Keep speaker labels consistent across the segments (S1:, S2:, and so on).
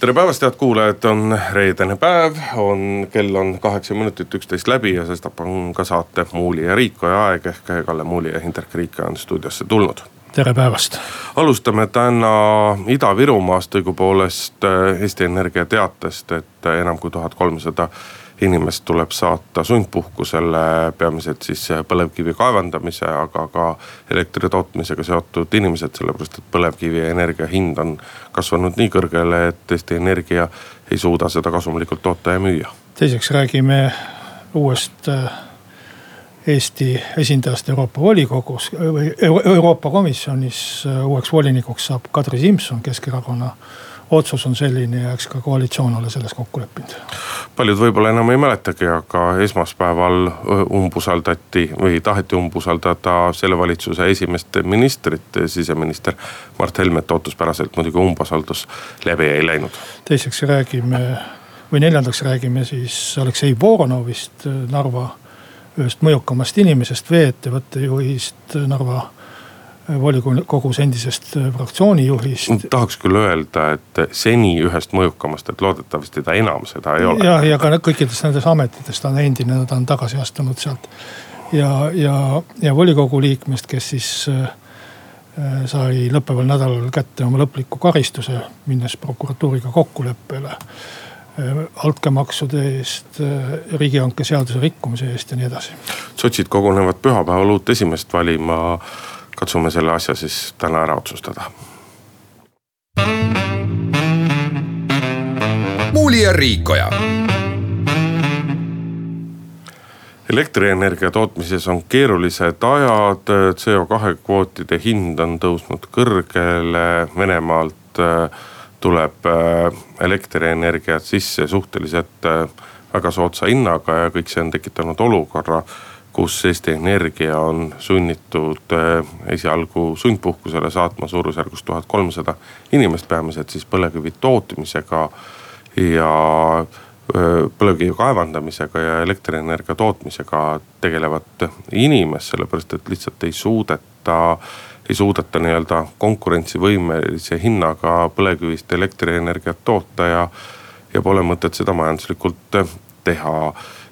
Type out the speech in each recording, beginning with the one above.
S1: tere päevast, head kuulajad, on reedene päev, on, kell on kaheksa minutit üksteist läbi ja sestap on ka saate Muuli ja Riikoja aeg ehk Kalle Muuli ja Hindrek Riikoja on stuudiosse tulnud.
S2: tere päevast.
S1: alustame täna Ida-Virumaast, õigupoolest Eesti Energia teatest, et enam kui tuhat kolmsada inimest tuleb saata sundpuhkusele peamiselt siis põlevkivi kaevandamise, aga ka elektri tootmisega seotud inimesed, sellepärast et põlevkivienergia hind on kasvanud nii kõrgele, et Eesti Energia ei suuda seda kasumlikult toota ja müüa.
S2: teiseks räägime uuest äh, Eesti esindajast Euroopa volikogus või Euroopa Komisjonis äh, uueks volinikuks saab Kadri Simson, Keskerakonna otsus on selline ja eks ka koalitsioon ole selles kokku leppinud.
S1: paljud võib-olla enam ei mäletagi, aga esmaspäeval umbusaldati või taheti umbusaldada selle valitsuse esimest ministrit, siseminister Mart Helmet ootuspäraselt muidugi umbusaldus läbi ei läinud.
S2: teiseks räägime või neljandaks räägime siis Aleksei Voronovist, Narva ühest mõjukamast inimesest, vee-ettevõtte juhist Narva volikogus endisest äh, fraktsioonijuhist.
S1: tahaks küll öelda, et seni ühest mõjukamast, et loodetavasti ta enam seda ei ole.
S2: jah, ja ka kõikides nendes ametites ta on endine, ta on tagasi astunud sealt. ja, ja, ja volikogu liikmest, kes siis äh, äh, sai lõppeval nädalal kätte oma lõpliku karistuse, minnes prokuratuuriga kokkuleppele äh, altkäemaksude eest, äh, riigihanke seaduse rikkumise eest ja nii edasi.
S1: sotsid kogunevad pühapäeval uut esimest valima katsume selle asja siis täna ära otsustada.
S3: muuli ja Riikoja.
S1: Elektrienergia tootmises on keerulised ajad, CO2 kvootide hind on tõusnud kõrgele, Venemaalt äh, tuleb äh, elektrienergiat sisse suhteliselt äh, väga soodsa hinnaga ja kõik see on tekitanud olukorra kus Eesti Energia on sunnitud eh, esialgu sundpuhkusele saatma suurusjärgus tuhat kolmsada inimest, peamiselt siis põlevkivi tootmisega ja eh, põlevkivi kaevandamisega ja elektrienergia tootmisega tegelevat inimest, sellepärast et lihtsalt ei suudeta, ei suudeta nii-öelda konkurentsivõimelise hinnaga põlevkivist elektrienergiat toota ja, ja pole mõtet seda majanduslikult teha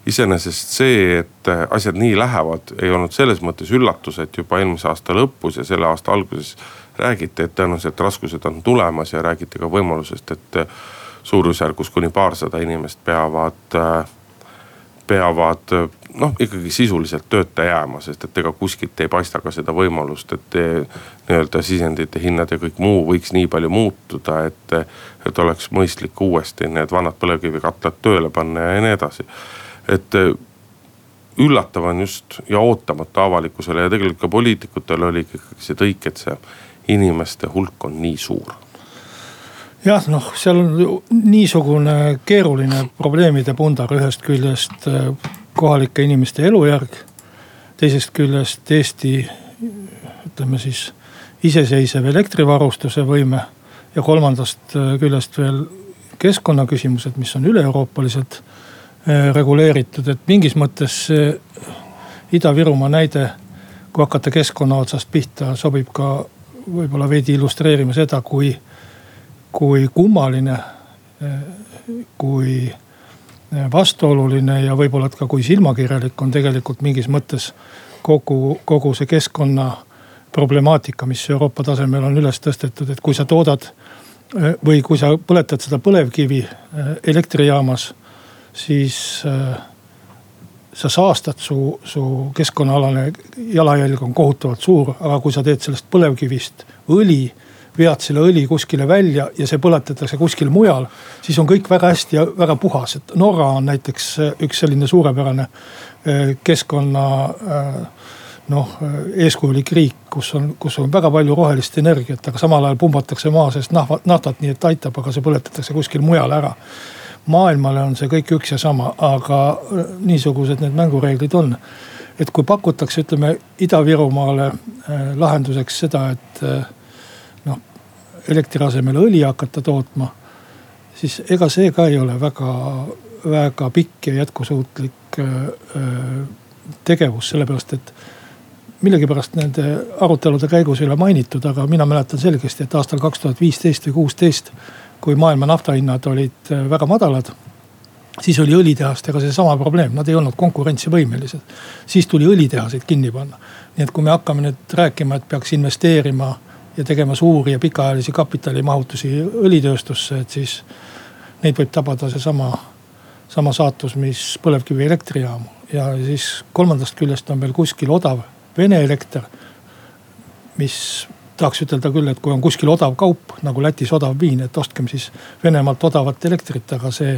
S1: iseenesest see, et asjad nii lähevad, ei olnud selles mõttes üllatus, et juba eelmise aasta lõpus ja selle aasta alguses räägiti, et tõenäoliselt raskused on tulemas ja räägiti ka võimalusest, et suurusjärgus kuni paarsada inimest peavad, peavad noh, ikkagi sisuliselt tööta jääma, sest et ega kuskilt ei paista ka seda võimalust, et nii-öelda sisendite hinnad ja kõik muu võiks nii palju muutuda, et, et oleks mõistlik uuesti need vanad põlevkivikatlad tööle panna ja nii edasi et äh, üllatav on just ja ootamatu avalikkusele ja tegelikult ka poliitikutele oli ikkagi see tõik, et see inimeste hulk on nii suur
S2: jah, noh, seal on niisugune keeruline probleemide pundar, ühest küljest äh, kohalike inimeste elujärg. teisest küljest Eesti, ütleme siis iseseisev elektrivarustuse võime ja kolmandast äh, küljest veel keskkonnaküsimused, mis on üle-euroopalised reguleeritud, et mingis mõttes see Ida-Virumaa näide, kui hakata keskkonna otsast pihta, sobib ka võib-olla veidi illustreerima seda, kui, kui kummaline, äh, kui äh, vastuoluline ja võib-olla ka kui silmakirjalik on tegelikult mingis mõttes kogu, kogu see keskkonna problemaatika, mis Euroopa tasemel on üles tõstetud, et kui sa toodad või kui sa põletad seda põlevkivi elektrijaamas siis äh, sa saastad, su, su keskkonnaalane jalajälg on kohutavalt suur, aga kui sa teed sellest põlevkivist õli vead selle õli kuskile välja ja see põletatakse kuskil mujal, siis on kõik väga hästi ja väga puhas, et Norra on näiteks äh, üks selline suurepärane äh, keskkonna noh, eeskujulik riik, kus on, kus on väga palju rohelist energiat, aga samal ajal pumbatakse maa seest nahva, naftat, nii et aitab, aga see põletatakse kuskil mujal ära maailmale on see kõik üks ja sama, aga niisugused need mängureeglid on. et kui pakutakse, ütleme Ida-Virumaale lahenduseks seda, et noh, elektri asemel õli hakata tootma. siis ega see ka ei ole väga, väga pikk ja jätkusuutlik tegevus, sellepärast et millegipärast nende arutelude käigus ei ole mainitud, aga mina mäletan selgesti, et aastal kaks tuhat viisteist või kuusteist, kui maailma naftahinnad olid äh, väga madalad siis oli õlitehastega seesama probleem, nad ei olnud konkurentsivõimelised. siis tuli õlitehaseid kinni panna. nii et kui me hakkame nüüd rääkima, et peaks investeerima ja tegema suuri ja pikaajalisi kapitalimahutusi õlitööstusse, et siis neid võib tabada seesama, sama saatus, mis põlevkivielektrijaamu. ja siis kolmandast küljest on veel kuskil odav Vene elekter. mis tahaks ütelda küll, et kui on kuskil odav kaup nagu Lätis odav viin, et ostkem siis Venemaalt odavat elektrit, aga see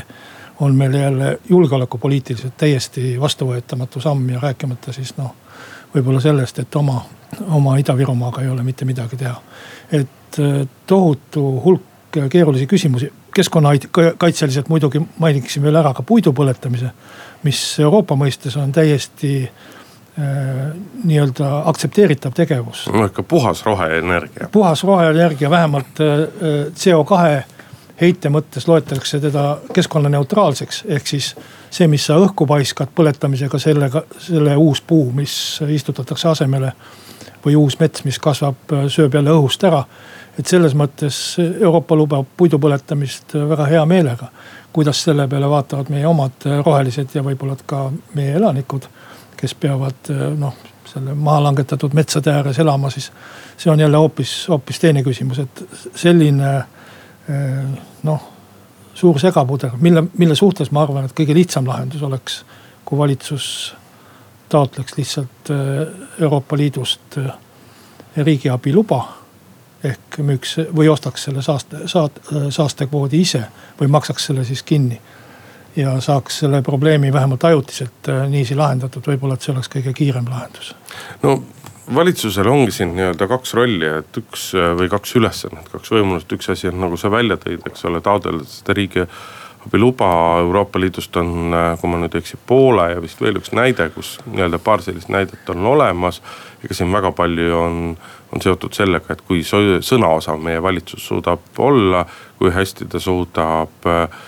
S2: on meil jälle julgeolekupoliitiliselt täiesti vastuvõetamatu samm ja rääkimata siis noh, võib-olla sellest, et oma, oma Ida-Virumaaga ei ole mitte midagi teha. et äh, tohutu hulk keerulisi küsimusi, keskkonnakaitseliselt muidugi mainiksin veel ära ka puidu põletamise, mis Euroopa mõistes on täiesti nii-öelda aktsepteeritav tegevus.
S1: no ikka puhas roheenergia.
S2: puhas roheenergia, vähemalt äh, äh, CO2 heite mõttes loetakse teda keskkonnaneutraalseks, ehk siis see, mis sa õhku paiskad põletamisega, sellega, selle uus puu, mis istutatakse asemele. või uus mets, mis kasvab, sööb jälle õhust ära. et selles mõttes Euroopa lubab puidu põletamist väga hea meelega. kuidas selle peale vaatavad meie omad rohelised ja võib-olla ka meie elanikud kes peavad eh, noh, selle maha langetatud metsade ääres elama, siis see on jälle hoopis, hoopis teine küsimus, et selline eh, noh, suur segapuder, mille, mille suhtes ma arvan, et kõige lihtsam lahendus oleks, kui valitsus taotleks lihtsalt eh, Euroopa Liidust riigiabi luba ehk müüks või ostaks selle saaste, saat-, saastekvoodi ise või maksaks selle siis kinni ja saaks selle probleemi vähemalt ajutiselt äh, niiviisi lahendatud, võib-olla, et see oleks kõige kiirem lahendus.
S1: no valitsusel ongi siin nii-öelda kaks rolli, et üks äh, või kaks ülesannet, kaks võimalust, üks asi on nagu sa välja tõid, eks ole, taotleda seda riigiabiluba Euroopa Liidust on, äh, kui ma nüüd ei eksi, Poola ja vist veel üks näide, kus nii-öelda paar sellist näidet on olemas. ega siin väga palju on, on seotud sellega, et kui sõnaosav meie valitsus suudab olla, kui hästi ta suudab äh,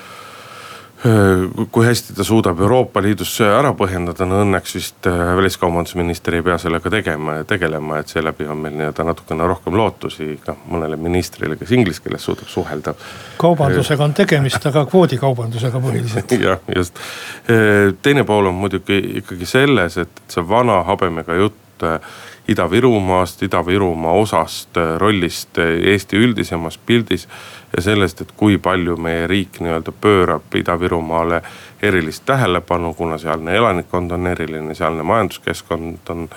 S1: kui hästi ta suudab Euroopa Liidus ära põhjendada, no õnneks vist äh, väliskaubandusminister ei pea sellega tegema tegelema, et seeläbi on meil nii-öelda natukene rohkem lootusi ka mõnele ministrile, kes inglise keeles suudab suhelda.
S2: kaubandusega on tegemist, aga kvoodikaubandusega põhiliselt.
S1: jah, just. teine pool on muidugi ikkagi selles, et see vana habemega jutt äh, Ida-Virumaast, Ida-Virumaa osast, rollist Eesti üldisemas pildis. Ja sellest, et kui palju meie riik nii-öelda pöörab Ida-Virumaale erilist tähelepanu, kuna sealne elanikkond on eriline, sealne majanduskeskkond on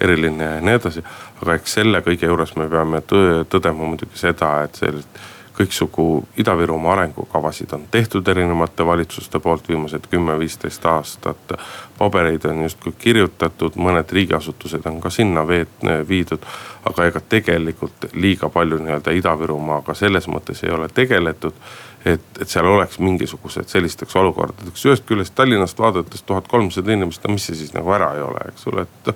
S1: eriline ja nii edasi. aga eks selle kõige juures me peame tõdema muidugi seda, et sellist kõiksugu Ida-Virumaa arengukavasid on tehtud erinevate valitsuste poolt viimased kümme-viisteist aastat. pabereid on justkui kirjutatud, mõned riigiasutused on ka sinna veet-, viidud. aga ega tegelikult liiga palju nii-öelda Ida-Virumaaga selles mõttes ei ole tegeletud. et, et seal oleks mingisugused sellisteks olukordadeks, ühest küljest Tallinnast vaadates tuhat kolmsada inimest, no mis see siis nagu ära ei ole, eks ole, et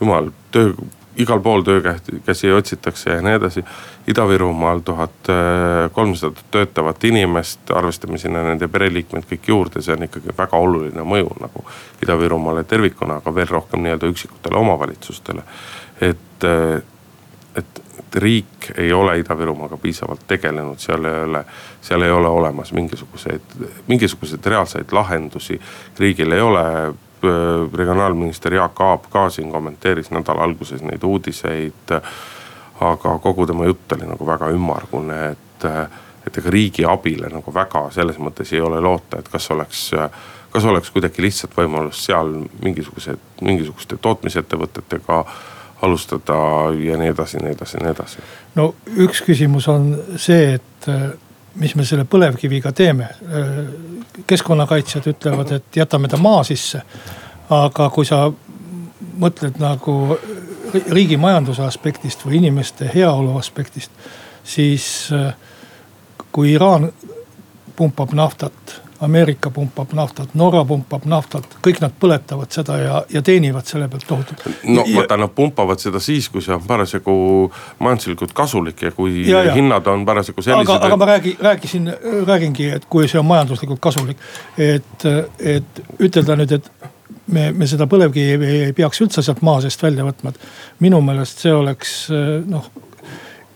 S1: jumal, töö igal pool töökäsi otsitakse ja nii edasi. Ida-Virumaal tuhat äh, kolmsada töötavat inimest, arvestame sinna nende pereliikmed kõik juurde, see on ikkagi väga oluline mõju nagu Ida-Virumaale tervikuna, aga veel rohkem nii-öelda üksikutele omavalitsustele. et, äh, et, et riik ei ole Ida-Virumaaga piisavalt tegelenud, seal ei ole, seal ei ole olemas mingisuguseid, mingisuguseid reaalseid lahendusi. riigil ei ole regionaalminister Jaak Aab ka siin kommenteeris nädala alguses neid uudiseid. aga kogu tema jutt oli nagu väga ümmargune, et, et ega riigi abile nagu väga selles mõttes ei ole loota, et kas oleks kas oleks kuidagi lihtsalt võimalus seal mingisugused, mingisuguste tootmisettevõtetega alustada ja nii edasi, nii edasi, nii edasi.
S2: no üks küsimus on see, et mis me selle põlevkiviga teeme. keskkonnakaitsjad ütlevad, et jätame ta maa sisse. aga kui sa mõtled nagu riigi majanduse aspektist või inimeste heaolu aspektist, siis kui Iraan pumpab naftat Ameerika pumpab naftat, Norra pumpab naftat, kõik nad põletavad seda ja, ja teenivad selle pealt tohutult.
S1: no vaata, nad pumpavad seda siis, kui see on parasjagu majanduslikult kasulik ja kui ja, ja. hinnad on parasjagu sellised.
S2: aga, aga ma räägi, rääkisin, räägingi, et kui see on majanduslikult kasulik, et, et ütelda nüüd, et me, me seda põlevkivi ei peaks üldse sealt maa seest välja võtma, et minu meelest see oleks noh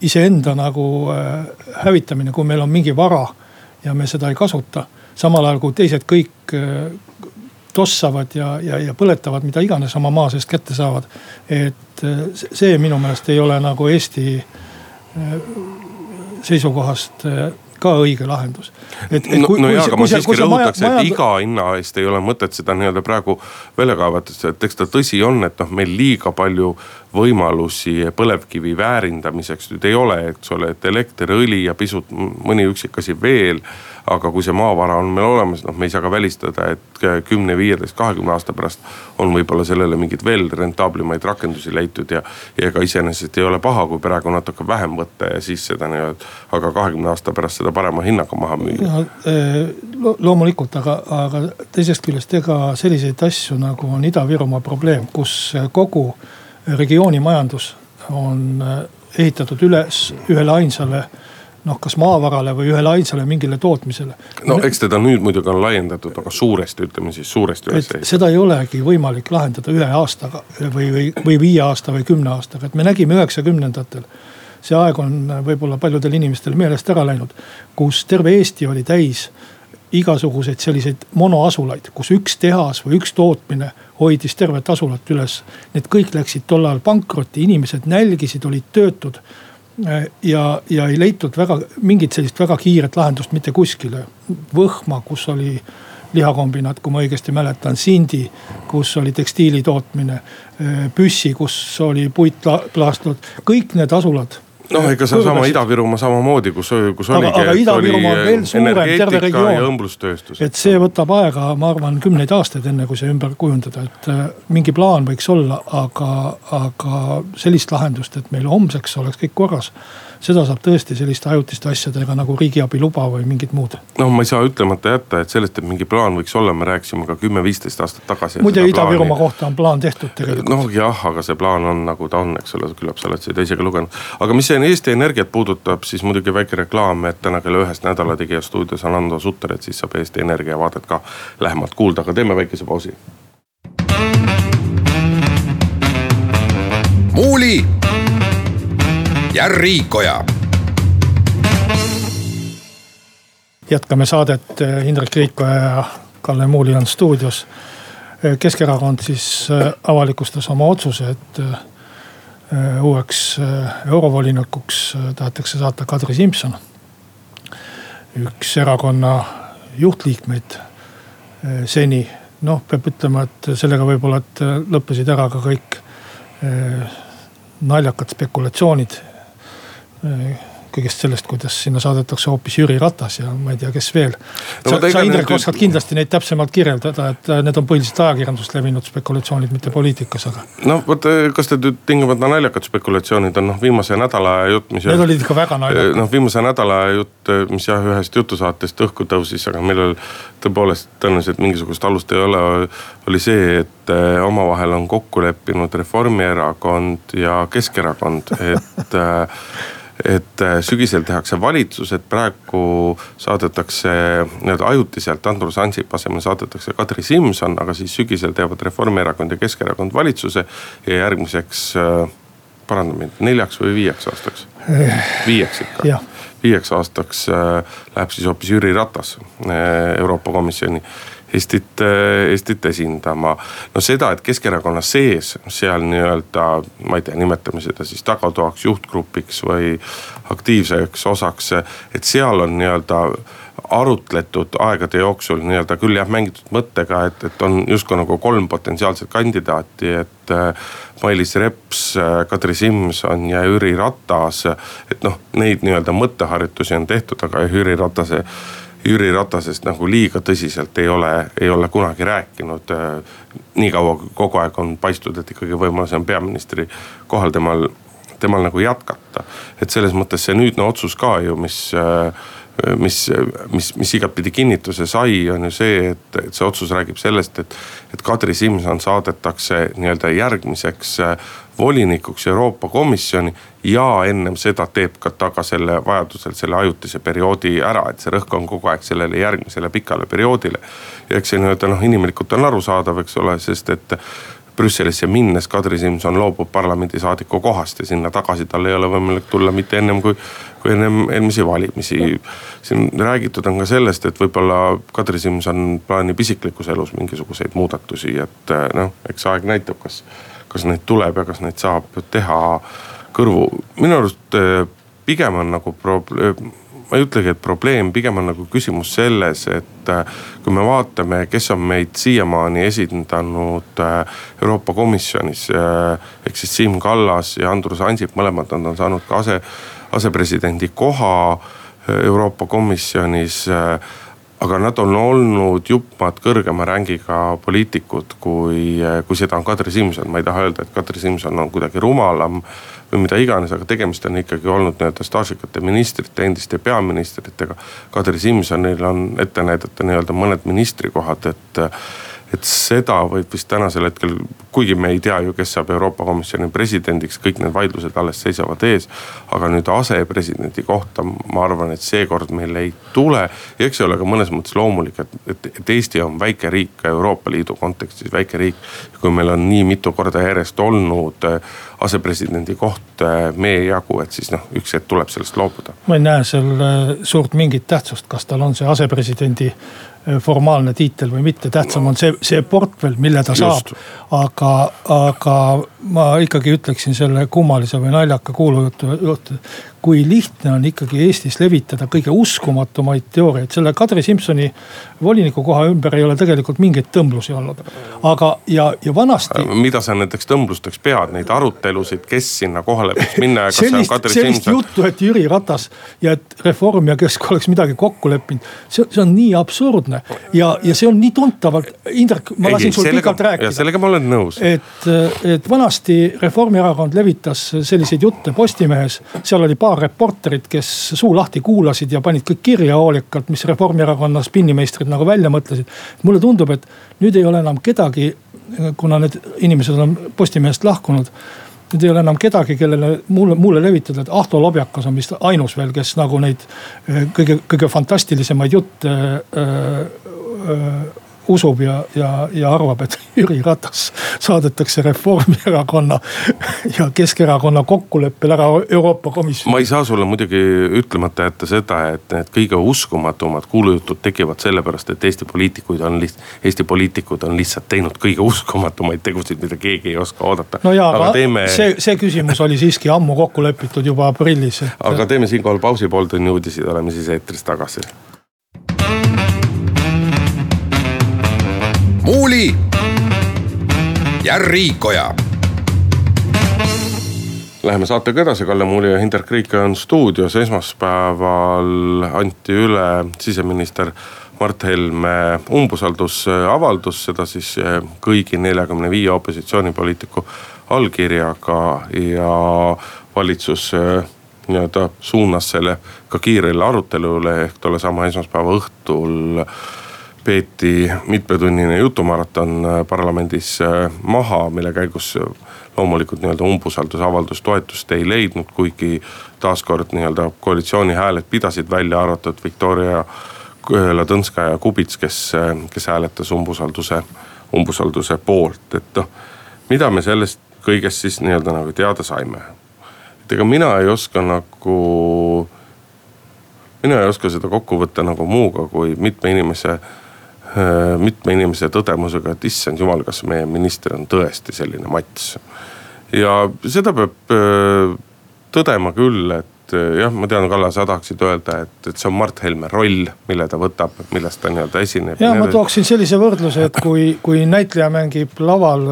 S2: iseenda nagu äh, hävitamine, kui meil on mingi vara ja me seda ei kasuta samal ajal kui teised kõik äh, tossavad ja, ja, ja põletavad mida iganes oma maa seest kätte saavad. et äh, see minu meelest ei ole nagu Eesti äh, seisukohast ka õige lahendus.
S1: et, et no, kui, no jaa, aga ma siiski rõhutaks, et majand... iga hinna eest ei ole mõtet seda nii-öelda praegu välja kaevata, et eks ta tõsi on, et noh, meil liiga palju võimalusi põlevkivi väärindamiseks nüüd ei ole, eks ole, et elekter, õli ja pisut mõni üksik asi veel aga kui see maavara on meil olemas, noh, me ei saa ka välistada, et kümne, viieteist, kahekümne aasta pärast on võib-olla sellele mingeid veel rentaablimaid rakendusi leitud ja. ja ega iseenesest ei ole paha, kui praegu natuke vähem võtta ja siis seda nii-öelda, aga kahekümne aasta pärast seda parema hinnaga maha müüa.
S2: Eh, loomulikult, aga, aga teisest küljest ega selliseid asju nagu on Ida-Virumaa probleem, kus kogu regiooni majandus on eh, ehitatud üles ühele ainsale noh, kas maavarale või ühele ainsale mingile tootmisele.
S1: no eks teda nüüd muidugi on laiendatud, aga suuresti, ütleme siis suuresti üles
S2: ehitada. seda ei olegi võimalik lahendada ühe aastaga või, või, või viie aasta või kümne aastaga, et me nägime üheksakümnendatel. See aeg on võib-olla paljudel inimestel meelest ära läinud, kus terve Eesti oli täis igasuguseid selliseid monoasulaid, kus üks tehas või üks tootmine hoidis tervet asulat üles. Need kõik läksid tol ajal pankrotti, inimesed nälgisid, olid töötud ja, ja ei leitud väga mingit sellist väga kiiret lahendust mitte kuskile. Võhma, kus oli lihakombinaat, kui ma õigesti mäletan, Sindi, kus oli tekstiili tootmine. Püssi, kus oli puit plaastud, kõik need asulad
S1: noh, ega seesama Ida-Virumaa samamoodi, kus, kus oligi.
S2: aga, aga Ida-Virumaa on veel suurem, terve regioon. et see võtab aega, ma arvan, kümneid aastaid, enne kui see ümber kujundada, et äh, mingi plaan võiks olla, aga, aga sellist lahendust, et meil homseks oleks kõik korras seda saab tõesti selliste ajutiste asjadega nagu riigiabi luba või mingid muud.
S1: noh, ma ei saa ütlemata jätta, et sellest, et mingi plaan võiks olla, me rääkisime ka kümme-viisteist aastat tagasi.
S2: muide Ida-Virumaa kohta on plaan tehtud tegelikult.
S1: noh jah, aga see plaan on nagu ta on, eks ole, küllap sa oled seda ise ka lugenud. aga mis Eesti Energiat puudutab, siis muidugi väike reklaam, et täna kella ühest Nädala Tegija stuudios on Ando Sutter, et siis saab Eesti Energia vaadet ka lähemalt kuulda, aga teeme väikese pausi.
S3: muuli ja Riikoja.
S2: jätkame saadet, Indrek Riikoja ja Kalle Muuli on stuudios. Keskerakond siis äh, avalikustas oma otsuse, et uueks äh, eurovolinikuks tahetakse saata Kadri Simson. üks erakonna juhtliikmeid seni, noh, peab ütlema, et sellega võib-olla, et lõppesid ära ka kõik naljakad spekulatsioonid kõigest sellest, kuidas sinna saadetakse hoopis Jüri Ratas ja ma ei tea, kes veel no,. sa, sa Indrek nüüd... oskad kindlasti neid täpsemalt kirjeldada, et äh, need on põhiliselt ajakirjandust levinud spekulatsioonid, mitte poliitikas, aga.
S1: no vot, äh, kas need nüüd tingimata naljakad spekulatsioonid on, noh viimase nädala jutt, mis.
S2: Need olid ikka väga naljakad.
S1: noh, viimase nädala jutt, mis jah, ühest jutusaatest õhku tõusis, aga millel tõepoolest tõenäoliselt mingisugust alust ei ole. oli see, et äh, omavahel on kokku leppinud Reformierakond ja Keskerakond, et et äh, sügisel tehakse valitsus, et praegu saadetakse nii-öelda ajutiselt Andrus Ansip asemel saadetakse Kadri Simson, aga siis sügisel teevad Reformierakond ja Keskerakond valitsuse ja järgmiseks äh, paranda mind, neljaks või viieks aastaks? viieks ikka. viieks aastaks äh, läheb siis hoopis Jüri Ratas Euroopa Komisjoni Eestit, Eestit esindama. no seda, et Keskerakonna sees seal nii-öelda, ma ei tea, nimetame seda siis tagatoaks, juhtgrupiks või aktiivseks osaks, et seal on nii-öelda arutletud aegade jooksul nii-öelda küll jah mängitud mõttega, et, et on justkui nagu kolm potentsiaalset kandidaati, et äh, Mailis Reps, äh, Kadri Simson ja Jüri Ratas. et noh, neid nii-öelda mõtteharjutusi on tehtud, aga Jüri Ratase Jüri Ratasest nagu liiga tõsiselt ei ole, ei ole kunagi rääkinud. niikaua kui kogu aeg on paistnud, et ikkagi võimalus on peaministri kohal temal, temal nagu jätkata. et selles mõttes see nüüdne otsus ka ju, mis, mis, mis, mis igatpidi kinnituse sai, on ju see, et, et see otsus räägib sellest, et, et Kadri Simson saadetakse nii-öelda järgmiseks äh, volinikuks Euroopa Komisjoni. ja ennem seda teeb ka ta ka selle vajadusel selle ajutise perioodi ära, et see rõhk on kogu aeg sellele järgmisele pikale perioodile. ja eks see nii-öelda noh, inimlikult on arusaadav, eks ole, sest et Brüsselisse minnes Kadri Simson loobub parlamendisaadiku kohast ja sinna tagasi tal ei ole võimalik tulla mitte ennem kui, kui ennem eelmisi valimisi. siin räägitud on ka sellest, et võib-olla Kadri Simson plaanib isiklikus elus mingisuguseid muudatusi, et noh, eks aeg näitab, kas, kas neid tuleb ja kas neid saab teha kõrvu. minu arust eh, pigem on nagu probleem ma ei ütlegi, et probleem, pigem on nagu küsimus selles, et äh, kui me vaatame, kes on meid siiamaani esindanud äh, Euroopa Komisjonis. Äh, ehk siis Siim Kallas ja Andrus Ansip, mõlemad nad on saanud ka ase, asepresidendi koha Euroopa Komisjonis aga nad on olnud juppmaad kõrgema rängiga poliitikud, kui, kui seda on Kadri Simson. ma ei taha öelda, et Kadri Simson on kuidagi rumalam või mida iganes, aga tegemist on ikkagi olnud nii-öelda staažikate ministrite, endiste peaministritega. Kadri Simsonil on ette näidata nii-öelda mõned ministrikohad, et et seda võib vist tänasel hetkel, kuigi me ei tea ju, kes saab Euroopa Komisjoni presidendiks, kõik need vaidlused alles seisavad ees. aga nüüd asepresidendi kohta ma arvan, et seekord meil ei tule ja eks see ole ka mõnes mõttes loomulik, et, et, et Eesti on väike riik ka Euroopa Liidu kontekstis väike riik. kui meil on nii mitu korda järjest olnud äh, asepresidendi koht äh, meie jagu, et siis noh, üks hetk tuleb sellest loobuda.
S2: ma ei näe seal äh, suurt mingit tähtsust, kas tal on see asepresidendi Äh, formaalne tiitel või mitte, tähtsam on see, see portfell, mille ta saab. aga, aga ma ikkagi ütleksin selle kummalise või naljaka kuulujutu. Kui lihtne on ikkagi Eestis levitada kõige uskumatumaid teooriaid, selle Kadri Simsoni voliniku koha ümber ei ole tegelikult mingeid tõmblusi olnud. aga, ja, ja vanasti.
S1: Mida sa nendeks tõmblusteks pead, neid arutelusid, kes sinna kohale võiks minna ja kas
S2: sellist,
S1: see on Kadri
S2: sellist Simson? juttu, et Jüri Ratas ja et Reform ja Kesk oleks midagi kokku leppinud, see, see on nii absurdne ja, ja see on nii tuntavalt, Indrek, ma lasin sul pikalt rääkida.
S1: sellega ma olen nõus.
S2: et, et vanasti Reformierakond levitas selliseid jutte Postimehes, seal oli paar reporterit, kes suu lahti kuulasid ja panid kõik kirja hoolikalt, mis Reformierakonna spinnimeistrid nagu välja mõtlesid. mulle tundub, et nüüd ei ole enam kedagi, kuna need inimesed on Postimehest lahkunud nüüd ei ole enam kedagi, kellele mulle, mulle levitada, et Ahto Lobjakas on vist ainus veel, kes nagu neid eh, kõige, kõige fantastilisemaid jutte äh, äh, usub ja, ja, ja arvab, et Jüri Ratas saadetakse Reformierakonna ja Keskerakonna kokkuleppel ära Euroopa Komisjoni.
S1: ma ei saa sulle muidugi ütlemata jätta seda, et need kõige uskumatumad kuulujutud tekivad sellepärast, et Eesti poliitikuid on lihtsalt, Eesti poliitikud on lihtsalt teinud kõige uskumatumaid tegusid, mida keegi ei oska oodata.
S2: no jaa, aga teeme... see, see küsimus oli siiski ammu kokku lepitud juba aprillis et....
S1: aga teeme siinkohal pausi, pool tunni uudiseid, oleme siis eetris tagasi
S3: Muuli ja Riikoja.
S1: Läheme saatega edasi, Kalle Muuli ja Hindrek Riik on stuudios. esmaspäeval anti üle siseminister Mart Helme umbusaldusavaldus, seda siis eh, kõigi neljakümne viie opositsioonipoliitiku allkirjaga ja valitsus eh, nii-öelda suunas selle ka kiirele arutelule ehk tollesama esmaspäeva õhtul peeti mitmetunnine jutumaraton äh, parlamendis äh, maha, mille käigus äh, loomulikult nii-öelda umbusaldusavaldus toetust ei leidnud, kuigi taaskord nii-öelda koalitsiooni hääled pidasid välja arvatud Viktoria Ladõnskaja-Kubits, kes, kes hääletas umbusalduse, umbusalduse poolt, et noh. mida me sellest kõigest siis nii-öelda nagu teada saime? et ega mina ei oska nagu, mina ei oska seda kokku võtta nagu muuga kui mitme inimese mitme inimese tõdemusega, et issand jumal, kas meie minister on tõesti selline mats. ja seda peab äh, tõdema küll, et äh, jah, ma tean, Kalle, sa tahaksid öelda, et, et see on Mart Helme roll, mille ta võtab, milles ta nii-öelda esineb.
S2: ja ma tooksin sellise võrdluse, et kui, kui näitleja mängib laval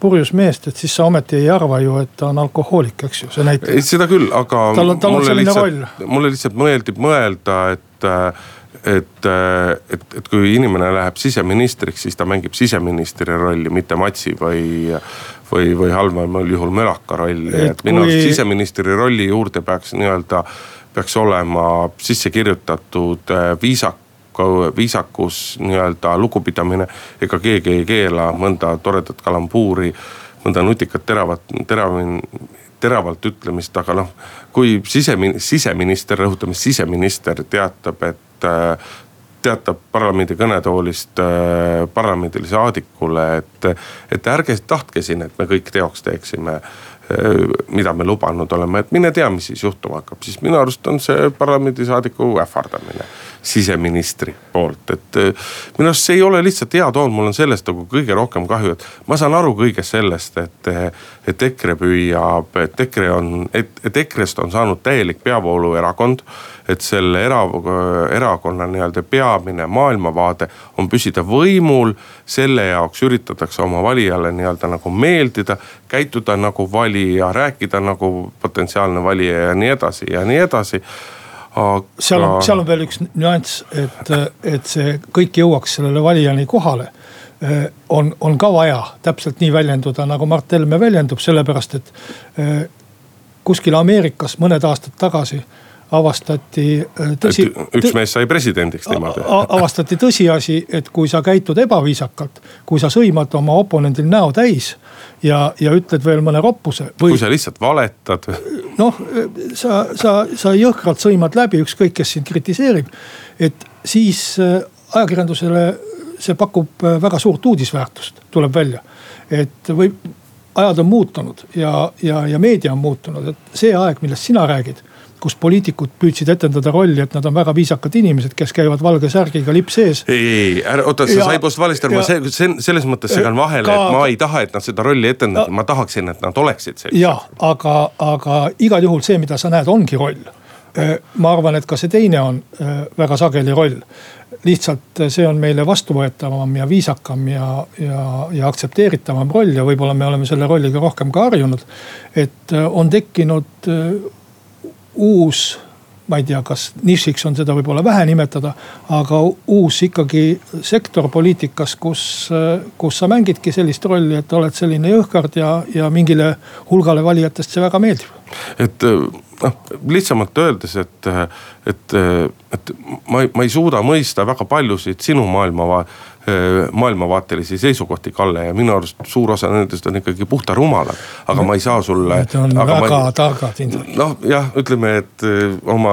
S2: purjus meest, et siis sa ometi ei arva ju, et ta on alkohoolik, eks ju, see näitleja.
S1: seda küll, aga.
S2: tal on, tal on selline lihtsalt, roll.
S1: mulle lihtsalt meeldib mõelda, et et, et, et kui inimene läheb siseministriks, siis ta mängib siseministri rolli, mitte matsi või, või, või halvemal juhul mölaka rolli, et minu arust kui... siseministri rolli juurde peaks nii-öelda peaks olema sisse kirjutatud viisak viisakus, nii-öelda lugupidamine. ega keegi ei keela mõnda toredat kalambuuri, mõnda nutikat teravat, terav, teravalt ütlemist, aga noh. kui sisemin-, siseminister, rõhutame siseminister teatab, et teatab parlamendi kõnetoolist äh, parlamendisaadikule, et, et ärge tahtke siin, et me kõik teoks teeksime äh, mida me lubanud oleme, et mine tea, mis siis juhtuma hakkab, siis minu arust on see parlamendisaadiku ähvardamine siseministri poolt, et äh, minu arust see ei ole lihtsalt hea toon, mul on sellest nagu kõige rohkem kahju, et ma saan aru kõigest sellest, et, et EKRE püüab, et EKRE on, et, et EKRE-st on saanud täielik peavooluerakond et selle era, erakonna nii-öelda peamine maailmavaade on püsida võimul. selle jaoks üritatakse oma valijale nii-öelda nagu meeldida, käituda nagu valija, rääkida nagu potentsiaalne valija ja nii edasi ja nii edasi
S2: aga. seal on, seal on veel üks nüanss, et, et see kõik jõuaks sellele valijani kohale on, on ka vaja täpselt nii väljenduda, nagu Mart Helme väljendub, sellepärast et kuskil Ameerikas mõned aastad tagasi avastati
S1: äh, tõsi. üks mees sai presidendiks niimoodi.
S2: avastati tõsiasi, et kui sa käitud ebaviisakalt, kui sa sõimad oma oponendil näo täis ja, ja ütled veel mõne roppuse.
S1: kui sa lihtsalt valetad.
S2: noh, sa, sa, sa jõhkralt sõimad läbi, ükskõik kes sind kritiseerib. et siis äh, ajakirjandusele see pakub äh, väga suurt uudisväärtust, tuleb välja. et võib, ajad on muutunud ja, ja, ja meedia on muutunud, et see aeg, millest sina räägid kus poliitikud püüdsid etendada rolli, et nad on väga viisakad inimesed, kes käivad valge särgiga lips ees.
S1: ei, ei, ära oota, sa sai post valesti aru, ma see, see selles mõttes segan vahele ka..., et ma ei taha, et nad seda rolli etendavad, ma tahaksin, et nad oleksid sellised.
S2: jah, aga, aga igal juhul see, mida sa näed, ongi roll. Äh, ma arvan, et ka see teine on äh, väga sageli roll lihtsalt see on meile vastuvõetavam ja viisakam ja, ja, ja aktsepteeritavam roll ja võib-olla me oleme selle rolliga rohkem ka harjunud. et äh, on tekkinud uus ma ei tea, kas nišiks on seda võib-olla vähe nimetada, aga uus ikkagi sektor poliitikas, kus, kus sa mängidki sellist rolli, et oled selline jõhkard ja, ja mingile hulgale valijatest see väga meeldib.
S1: et noh, lihtsamalt öeldes, et, et, et ma, ma ei suuda mõista väga paljusid sinu maailma maailmavaatelisi seisukohti, Kalle, ja minu arust suur osa nendest on ikkagi puhta rumalad. aga ma ei saa sulle.
S2: Need on väga ma... targad
S1: Indrek. noh, jah, ütleme, et äh, oma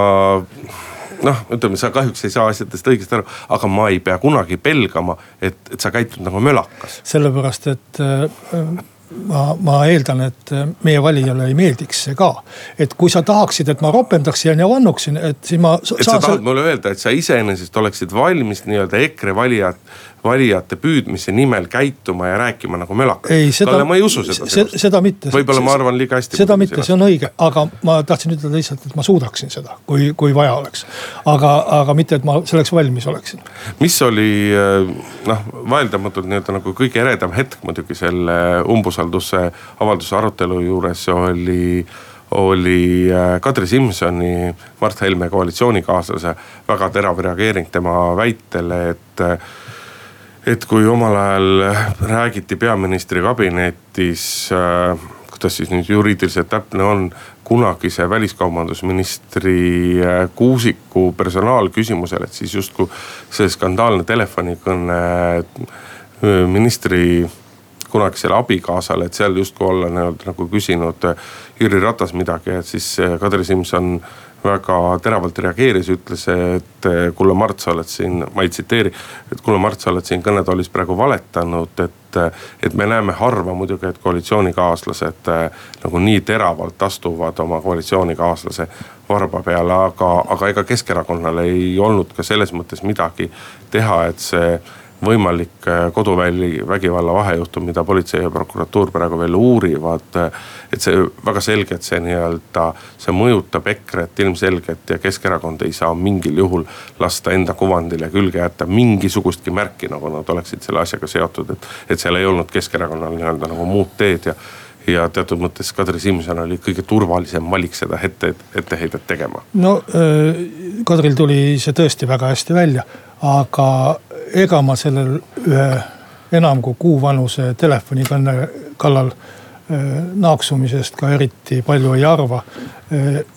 S1: noh, ütleme, sa kahjuks ei saa asjadest õigesti aru, aga ma ei pea kunagi pelgama, et, et sa käitud nagu mölakas.
S2: sellepärast, et äh, ma, ma eeldan, et meie valijale ei meeldiks see ka. et kui sa tahaksid, et ma ropendaksin ja vannuksin, et siis ma.
S1: et sa tahad mulle öelda, et sa iseenesest oleksid valmis nii-öelda EKRE valijat valijate püüdmise nimel käituma ja rääkima nagu mölakas. Kalle, ma ei usu seda.
S2: seda mitte.
S1: võib-olla ma arvan liiga hästi.
S2: seda mitte, see on õige, aga ma tahtsin ütelda lihtsalt, et ma suudaksin seda, kui, kui vaja oleks. aga, aga mitte, et ma selleks valmis oleksin.
S1: mis oli eh, noh, vaieldamatult nii-öelda nagu kõige eredam hetk muidugi selle umbusalduse avalduse arutelu juures oli oli eh, Kadri Simsoni, Mart Helme koalitsioonikaaslase väga terav reageering tema väitele, et et kui omal ajal räägiti peaministri kabinetis äh,, kuidas siis nüüd juriidiliselt täpne on, kunagise väliskaubandusministri äh, Kuusiku personaalküsimusele, et siis justkui see skandaalne telefonikõne äh, ministri kunagisele abikaasale, et seal justkui olla nii-öelda nagu küsinud äh, Jüri Ratas midagi, et siis Kadri Simson väga teravalt reageeris, ütles, et kulla Mart, sa oled siin, ma ei tsiteeri. et kulla Mart, sa oled siin kõnetoolis praegu valetanud, et, et me näeme harva muidugi, et koalitsioonikaaslased nagu nii teravalt astuvad oma koalitsioonikaaslase varba peale, aga, aga ega Keskerakonnal ei olnud ka selles mõttes midagi teha, et see võimalik äh, koduvägivalla vahejuhtum, mida politsei ja prokuratuur praegu veel uurivad. et see väga selgelt see nii-öelda, see mõjutab EKRE-t ilmselgelt ja Keskerakond ei saa mingil juhul lasta enda kuvandile külge jätta mingisugustki märki, nagu nad oleksid selle asjaga seotud, et. et seal ei olnud Keskerakonnal nii-öelda nagu muud teed ja ja teatud mõttes Kadri Simson oli kõige turvalisem valik seda ette, etteheidet tegema.
S2: no äh, Kadril tuli see tõesti väga hästi välja, aga ega ma sellel ühe enam kui kuu vanuse telefonikõne kallal naaksumisest ka eriti palju ei arva.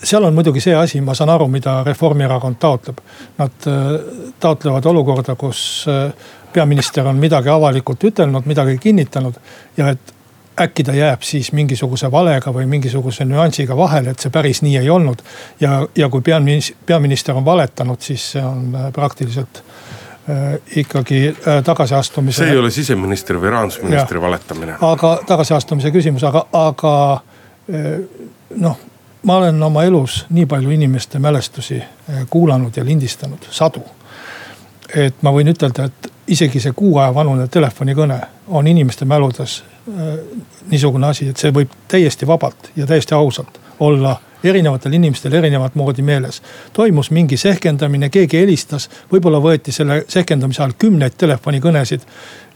S2: seal on muidugi see asi, ma saan aru, mida Reformierakond taotleb. Nad taotlevad olukorda, kus peaminister on midagi avalikult ütelnud, midagi kinnitanud ja et äkki ta jääb siis mingisuguse valega või mingisuguse nüansiga vahele, et see päris nii ei olnud. ja, ja kui peaminister, peaminister on valetanud, siis see on äh, praktiliselt äh, ikkagi äh, tagasiastumise.
S1: see ei ole siseministri või rahandusministri valetamine.
S2: aga tagasiastumise küsimus, aga, aga äh, noh, ma olen oma elus nii palju inimeste mälestusi äh, kuulanud ja lindistanud, sadu. Et ma võin ütelda, et isegi see kuu aja vanune telefonikõne on inimeste mäludes äh, niisugune asi, et see võib täiesti vabalt ja täiesti ausalt olla erinevatel inimestel erinevat moodi meeles. toimus mingi sehkendamine, keegi helistas, võib-olla võeti selle sehkendamise ajal kümneid telefonikõnesid.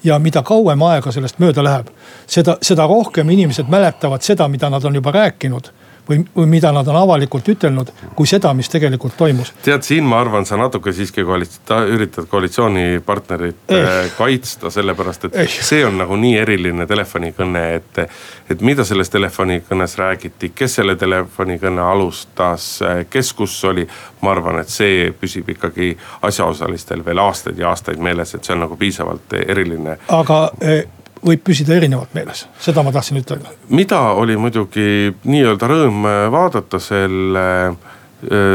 S2: ja mida kauem aega sellest mööda läheb, seda, seda rohkem inimesed mäletavad seda, mida nad on juba rääkinud või, või mida nad on avalikult ütelnud, kui seda, mis tegelikult toimus.
S1: tead, siin ma arvan, sa natuke siiski koalitsi-, üritad koalitsioonipartnerit eh. kaitsta, sellepärast et eh. see on nagu nii eriline telefonikõne, et. et mida selles telefonikõnes räägiti, kes selle telefonikõne alustas, kes kus oli. ma arvan, et see püsib ikkagi asjaosalistel veel aastaid ja aastaid meeles, et see on nagu piisavalt eriline.
S2: aga eh, võib püsida erinevalt meeles, seda ma tahtsin ütelda.
S1: mida oli muidugi nii-öelda rõõm vaadata selle,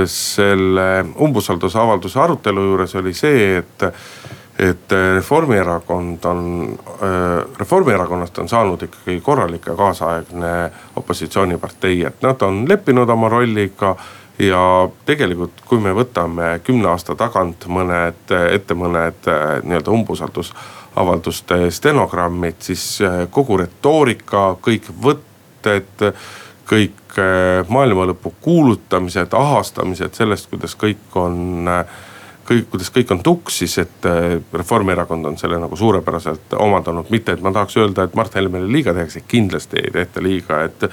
S1: selle umbusaldusavalduse arutelu juures oli see, et et Reformierakond on, Reformierakonnast on saanud ikkagi korralik ja kaasaegne opositsioonipartei, et nad on leppinud oma rolliga ja tegelikult, kui me võtame kümne aasta tagant mõned, ette mõned nii-öelda umbusaldus avalduste stenogrammid, siis äh, kogu retoorika, kõik võtted, kõik äh, maailma lõpu kuulutamised, ahastamised sellest, kuidas kõik on äh, kõik, kuidas kõik on tuksis, et Reformierakond on selle nagu suurepäraselt omandanud, mitte et ma tahaks öelda, et Mart Helmele liiga tehakse, kindlasti ei tehta liiga, et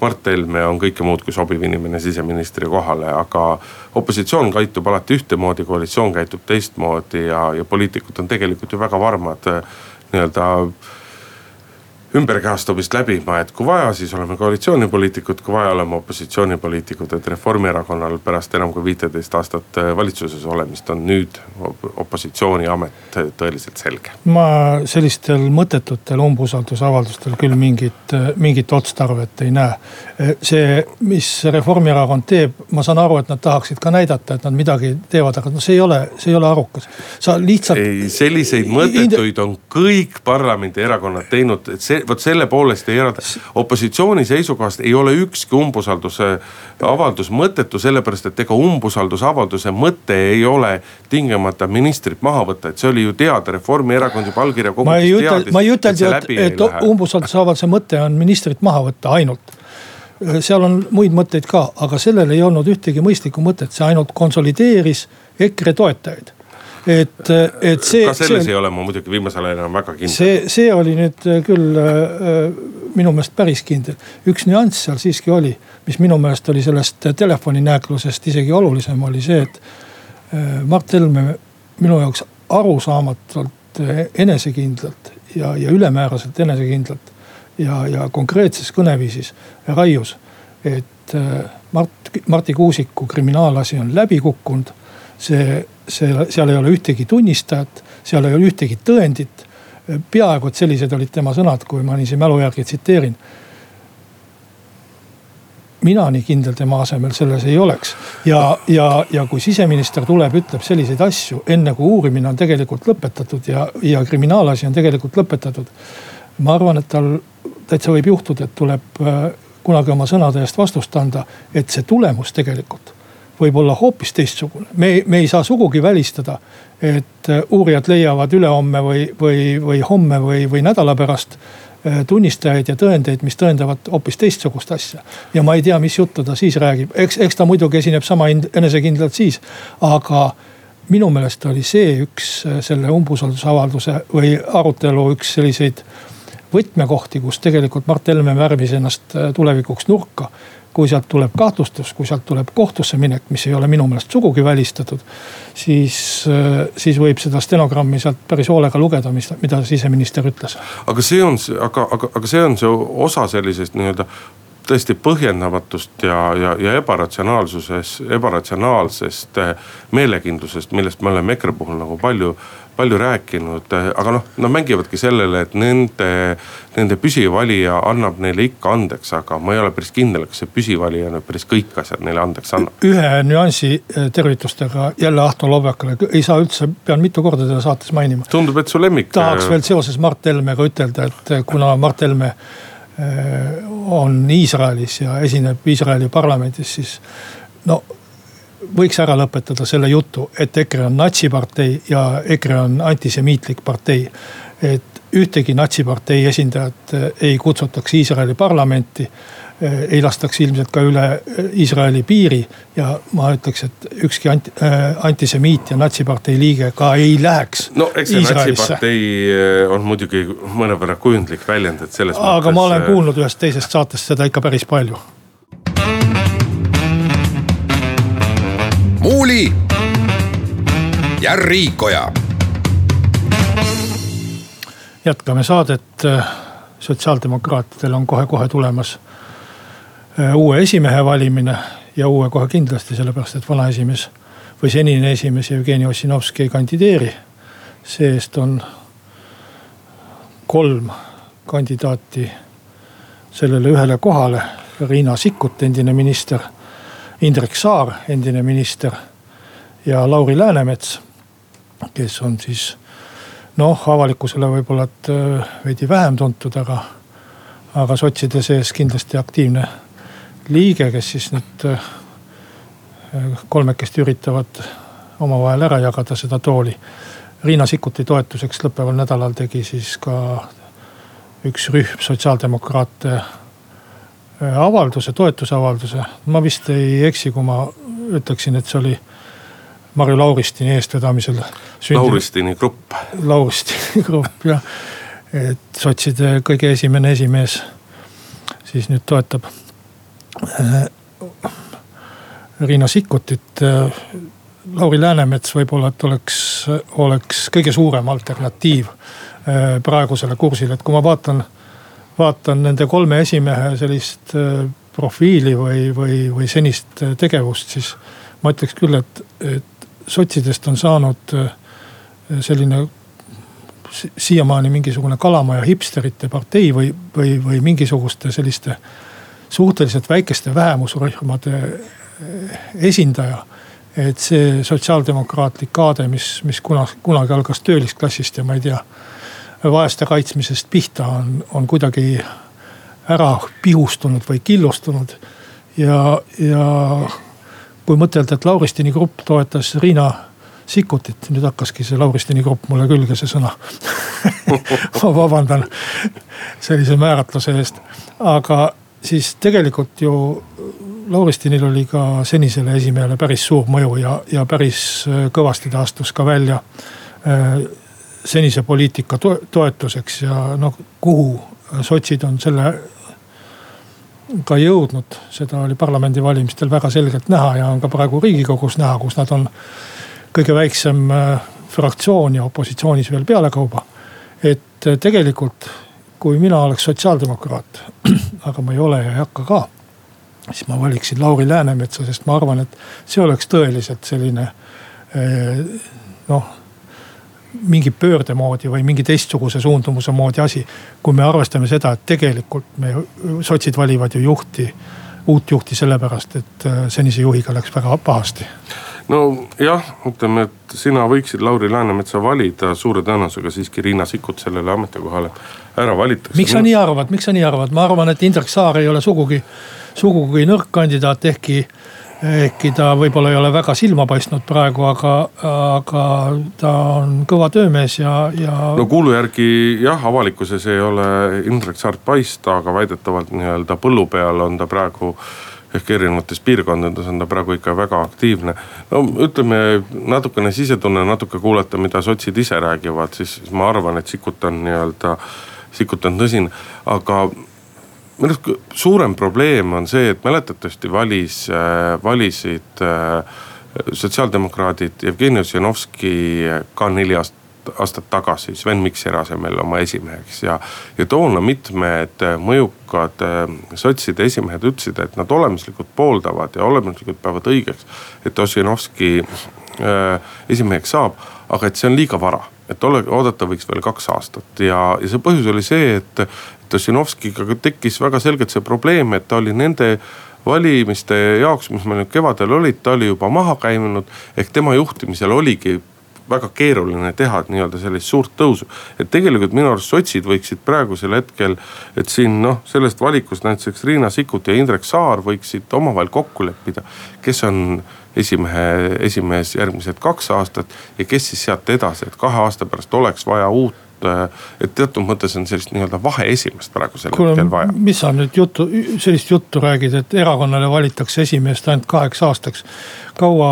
S1: Mart Helme on kõike muud kui sobiv inimene siseministri kohale, aga opositsioon käitub alati ühtemoodi, koalitsioon käitub teistmoodi ja, ja poliitikud on tegelikult ju väga varmad nii-öelda ümberkehastumist läbima, et kui vaja, siis oleme koalitsioonipoliitikud, kui vaja, oleme opositsioonipoliitikud. et Reformierakonnal pärast enam kui viiteist aastat äh, valitsuses olemist on nüüd opositsiooni amet tõeliselt selge.
S2: ma sellistel mõttetutel umbusaldusavaldustel küll mingit, mingit otstarvet ei näe. see, mis Reformierakond teeb, ma saan aru, et nad tahaksid ka näidata, et nad midagi teevad, aga no see ei ole, see ei ole arukas. sa lihtsalt.
S1: ei, selliseid mõttetuid on kõik parlamendierakonnad teinud, et see vot selle poolest ei eralda. opositsiooni seisukohast ei ole ükski umbusalduse avaldus mõttetu, sellepärast et ega umbusaldusavalduse mõte ei ole tingimata ministrit maha võtta, et see oli ju teada, Reformierakond juba allkirja kogudes
S2: ma ei ütel, ma ei ütelnud ju, et, et umbusaldusavalduse mõte on ministrit maha võtta ainult. Seal on muid mõtteid ka, aga sellel ei olnud ühtegi mõistlikku mõtet, see ainult konsolideeris EKRE toetajaid et, et see.
S1: ka selles see, ei ole ma muidugi viimasel ajal enam väga kindel.
S2: see, see oli nüüd äh, küll äh, minu meelest päris kindel. üks nüanss seal siiski oli, mis minu meelest oli sellest telefoninääklusest isegi olulisem, oli see, et äh, Mart Helme minu jaoks arusaamatult äh, enesekindlalt ja, ja ülemääraselt enesekindlalt ja, ja konkreetses kõneviisis raius, et äh, Mart, Marti Kuusiku kriminaalasi on läbi kukkunud see, see, seal ei ole ühtegi tunnistajat, seal ei ole ühtegi tõendit. peaaegu et sellised olid tema sõnad, kui ma niiviisi mälu järgi tsiteerin. mina nii kindel tema asemel selles ei oleks ja, ja, ja kui siseminister tuleb, ütleb selliseid asju enne kui uurimine on tegelikult lõpetatud ja, ja kriminaalasi on tegelikult lõpetatud. ma arvan, et tal täitsa võib juhtuda, et tuleb äh, kunagi oma sõnade eest vastust anda, et see tulemus tegelikult võib olla hoopis teistsugune. me, me ei saa sugugi välistada, et äh, uurijad leiavad ülehomme või, või, või homme või, või nädala pärast äh, tunnistajaid ja tõendeid, mis tõendavad hoopis teistsugust asja. ja ma ei tea, mis juttu ta siis räägib, eks, eks ta muidugi esineb sama enesekindlalt siis, aga minu meelest oli see üks äh, selle umbusaldusavalduse või arutelu üks selliseid võtmekohti, kus tegelikult Mart Helme värvis ennast tulevikuks nurka kui sealt tuleb kahtlustus, kui sealt tuleb kohtusse minek, mis ei ole minu meelest sugugi välistatud. siis, siis võib seda stenogrammi sealt päris hoolega lugeda, mis, mida siseminister ütles.
S1: aga see on, aga, aga, aga see on see osa sellisest nii-öelda tõesti põhjendamatust ja, ja, ja ebaratsionaalsuses, ebaratsionaalsest eh, meelekindlusest, millest me oleme EKRE puhul nagu palju, palju rääkinud. Eh, aga noh, nad mängivadki sellele, et nende, nende püsivalija annab neile ikka andeks, aga ma ei ole päris kindel, kas see püsivalija nüüd päris kõik asjad neile andeks annab.
S2: ühe nüansi eh, tervitustega jälle Ahto Lobjakale, ei saa üldse, pean mitu korda teda saates mainima.
S1: tundub, et su lemmik.
S2: tahaks veel seoses Mart Helmega ütelda, et kuna Mart Helme on Iisraelis ja esineb Iisraeli parlamendis, siis no võiks ära lõpetada selle jutu, et EKRE on natsipartei ja EKRE on antisemiitlik partei. et ühtegi natsipartei esindajat äh, ei kutsutaks Iisraeli parlamenti Äh, ei lastaks ilmselt ka üle äh, Iisraeli piiri. ja ma ütleks, et ükski anti, antisemiit ja natsipartei liige ka ei läheks.
S1: no eks see natsipartei on muidugi mõnevõrra kujundlik väljend, et selles
S2: aga mõttes. aga ma olen kuulnud ühest teisest saatest seda ikka päris palju.
S3: Muuli ja Riikoja.
S2: jätkame saadet, sotsiaaldemokraatidel on kohe-kohe tulemas Äh, uue esimehe valimine ja uue kohe kindlasti, sellepärast et vana esimees või senine esimees Jevgeni Ossinovski ei kandideeri. see-eest on kolm kandidaati sellele ühele kohale. Riina Sikkut, endine minister, Indrek Saar, endine minister ja Lauri Läänemets, kes on siis noh, avalikkusele võib-olla, et äh, veidi vähem tuntud, aga, aga sotside sees kindlasti aktiivne liige, kes siis nüüd äh, kolmekesti üritavad omavahel ära jagada seda tooli. Riina Sikkuti toetuseks lõppeval nädalal tegi siis ka üks rühm sotsiaaldemokraate avalduse, toetusavalduse. ma vist ei eksi, kui ma ütleksin, et see oli Marju Lauristini eestvedamisel.
S1: Lauristini grupp.
S2: Lauristini grupp jah, et sotside kõige esimene esimees siis nüüd toetab Äh, Riina Sikkutit. Äh, Lauri Läänemets võib-olla, et oleks, oleks kõige suurem alternatiiv äh, praegusele kursile, et kui ma vaatan, vaatan nende kolme esimehe sellist profiili või, või, või senist tegevust, siis ma ütleks küll, et, et sotsidest on saanud selline siiamaani mingisugune kalamaja hipsterite partei või, või, või mingisuguste selliste suhteliselt väikeste vähemusrühmade esindaja. et see sotsiaaldemokraatlik kaade, mis, mis kunagi, kunagi algas töölisklassist ja ma ei tea, vaeste kaitsmisest pihta on, on kuidagi ära pihustunud või killustunud. ja, ja kui mõtelda, et Lauristini grupp toetas Riina Sikkutit, nüüd hakkaski see Lauristini grupp mulle külge, see sõna ma vabandan sellise määratluse eest, aga siis tegelikult ju Lauristinil oli ka senisele esimehele päris suur mõju ja, ja päris kõvasti ta astus ka välja äh, senise poliitika to toetuseks ja noh, kuhu sotsid on selle ka jõudnud, seda oli parlamendivalimistel väga selgelt näha ja on ka praegu riigikogus näha, kus nad on kõige väiksem äh, fraktsioon ja opositsioonis veel pealekauba. et tegelikult kui mina oleks sotsiaaldemokraat, aga ma ei ole ja ei hakka ka. siis ma valiksin Lauri Läänemetsa, sest ma arvan, et see oleks tõeliselt selline eh, noh mingi pöörde moodi või mingi teistsuguse suundumuse moodi asi. kui me arvestame seda, et tegelikult me, sotsid valivad ju juhti, uut juhti sellepärast, et eh, senise juhiga läks väga pahasti
S1: nojah, ütleme, et sina võiksid Lauri Läänemetsa valida, suure tõenäosusega siiski Riina Sikkut sellele ametikohale ära valitakse.
S2: miks sa nii arvad, miks sa nii arvad, ma arvan, et Indrek Saar ei ole sugugi, sugugi nõrk kandidaat, ehkki ehkki ta võib-olla ei ole väga silma paistnud praegu, aga, aga ta on kõva töömees ja, ja.
S1: no kuulu järgi jah, avalikkuses ei ole Indrek Saart paista, aga väidetavalt nii-öelda põllu peal on ta praegu ehk erinevates piirkondades on ta praegu ikka väga aktiivne. no ütleme natukene sisetunne, natuke kuulata, mida sotsid ise räägivad, siis ma arvan, et Sikkut on nii-öelda, Sikkut on tõsine, aga minu arust suurem probleem on see, et mäletatavasti valis, valisid sotsiaaldemokraadid Jevgeni Ossinovski ka neli aastat aastat tagasi Sven Mikseri asemel oma esimeheks. Ja, ja toona mitmed mõjukad äh, sotside esimehed ütlesid, et nad olemuslikult pooldavad ja olemuslikult peavad õigeks, et Ossinovski äh, esimeheks saab, aga et see on liiga vara et ole, oodata võiks veel kaks aastat. Ja, ja see põhjus oli see, et Ossinovskiga tekkis väga selgelt see probleem, et ta oli nende valimiste jaoks, mis meil nüüd kevadel olid, ta oli juba maha käinud. ehk tema juhtimisel oligi väga keeruline teha nii-öelda sellist suurt tõusu. et tegelikult minu arust sotsid võiksid praegusel hetkel, et siin noh, sellest valikust näiteks Riina Sikkut ja Indrek Saar võiksid omavahel kokku leppida, kes on esimehe, esimees järgmised kaks aastat ja kes siis sealt edasi, et kahe aasta pärast oleks vaja uut et teatud mõttes on sellist nii-öelda vaheesimeest praegusel Kuule, hetkel vaja.
S2: mis sa nüüd juttu, sellist juttu räägid, et erakonnale valitakse esimeest ainult kaheks aastaks kaua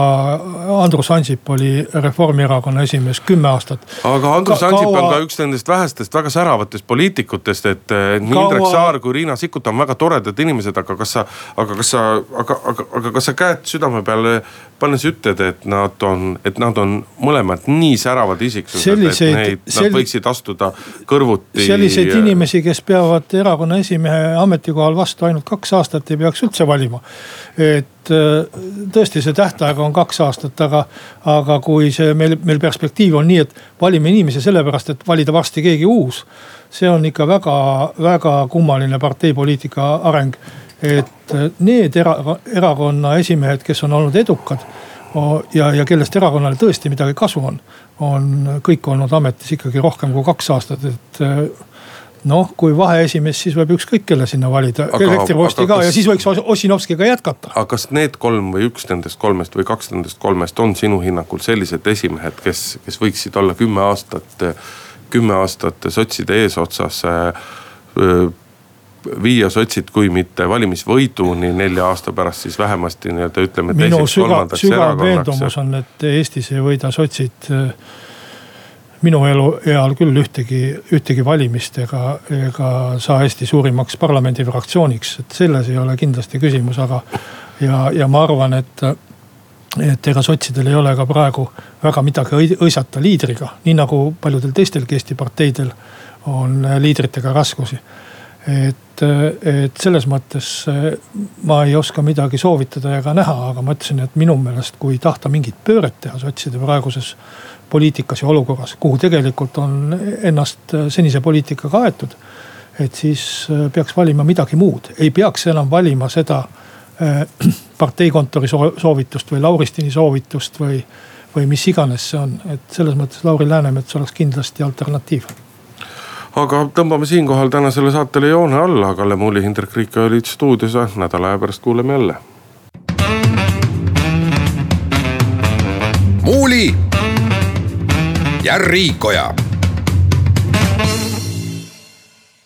S2: Andrus Ansip oli Reformierakonna esimees, kümme aastat.
S1: aga Andrus Ka Ansip kaua... on ka üks nendest vähestest väga säravatest poliitikutest, et nii kaua... Indrek Saar kui Riina Sikkut on väga toredad inimesed, aga kas sa, aga kas sa, aga, aga, aga kas sa käed südame peale pannes ütled, et nad on, et nad on mõlemad nii säravad isiksused, et neid, nad sel... võiksid astuda kõrvuti.
S2: selliseid ja... inimesi, kes peavad erakonna esimehe ametikohal vastu ainult kaks aastat, ei peaks üldse valima. et et äh, tõesti, see tähtaeg on kaks aastat, aga, aga kui see meil, meil perspektiiv on nii, et valime inimesi sellepärast, et valida varsti keegi uus. see on ikka väga-väga kummaline parteipoliitika areng. et äh, need era, erakonna esimehed, kes on olnud edukad ja, ja kellest erakonnale tõesti midagi kasu on, on kõik olnud ametis ikkagi rohkem kui kaks aastat, et äh, noh, kui vaheesimees, siis võib ükskõik kelle sinna valida, elektrivorsti ka kas... ja siis võiks Ossinovskiga jätkata.
S1: aga kas need kolm või üks nendest kolmest või kaks nendest kolmest on sinu hinnangul sellised esimehed, kes, kes võiksid olla kümme aastat, kümme aastat sotside eesotsas viia sotsid, kui mitte valimisvõiduni nelja aasta pärast, siis vähemasti nii-öelda ütleme.
S2: minu sügav, sügav veendumus on, et Eestis ei võida sotsid minu elueal küll ühtegi, ühtegi valimist ega, ega saa Eesti suurimaks parlamendifraktsiooniks, et selles ei ole kindlasti küsimus, aga. ja, ja ma arvan, et, et ega sotsidel ei ole ka praegu väga midagi õisata liidriga, nii nagu paljudel teistelgi Eesti parteidel on liidritega raskusi. et, et selles mõttes ma ei oska midagi soovitada ega näha, aga ma ütlesin, et minu meelest, kui tahta mingit pööret teha sotside praeguses poliitikas ja olukorras, kuhu tegelikult on ennast senise poliitikaga aetud. et siis äh, peaks valima midagi muud, ei peaks enam valima seda äh, parteikontori soovitust või Lauristini soovitust või, või mis iganes see on, et selles mõttes Lauri Läänemets oleks kindlasti alternatiiv
S1: aga tõmbame siinkohal tänasele saatele joone alla, Kalle Muuli, Hindrek Riik olid stuudios, nädala aja pärast kuuleme jälle.
S3: muuli ja Riikoja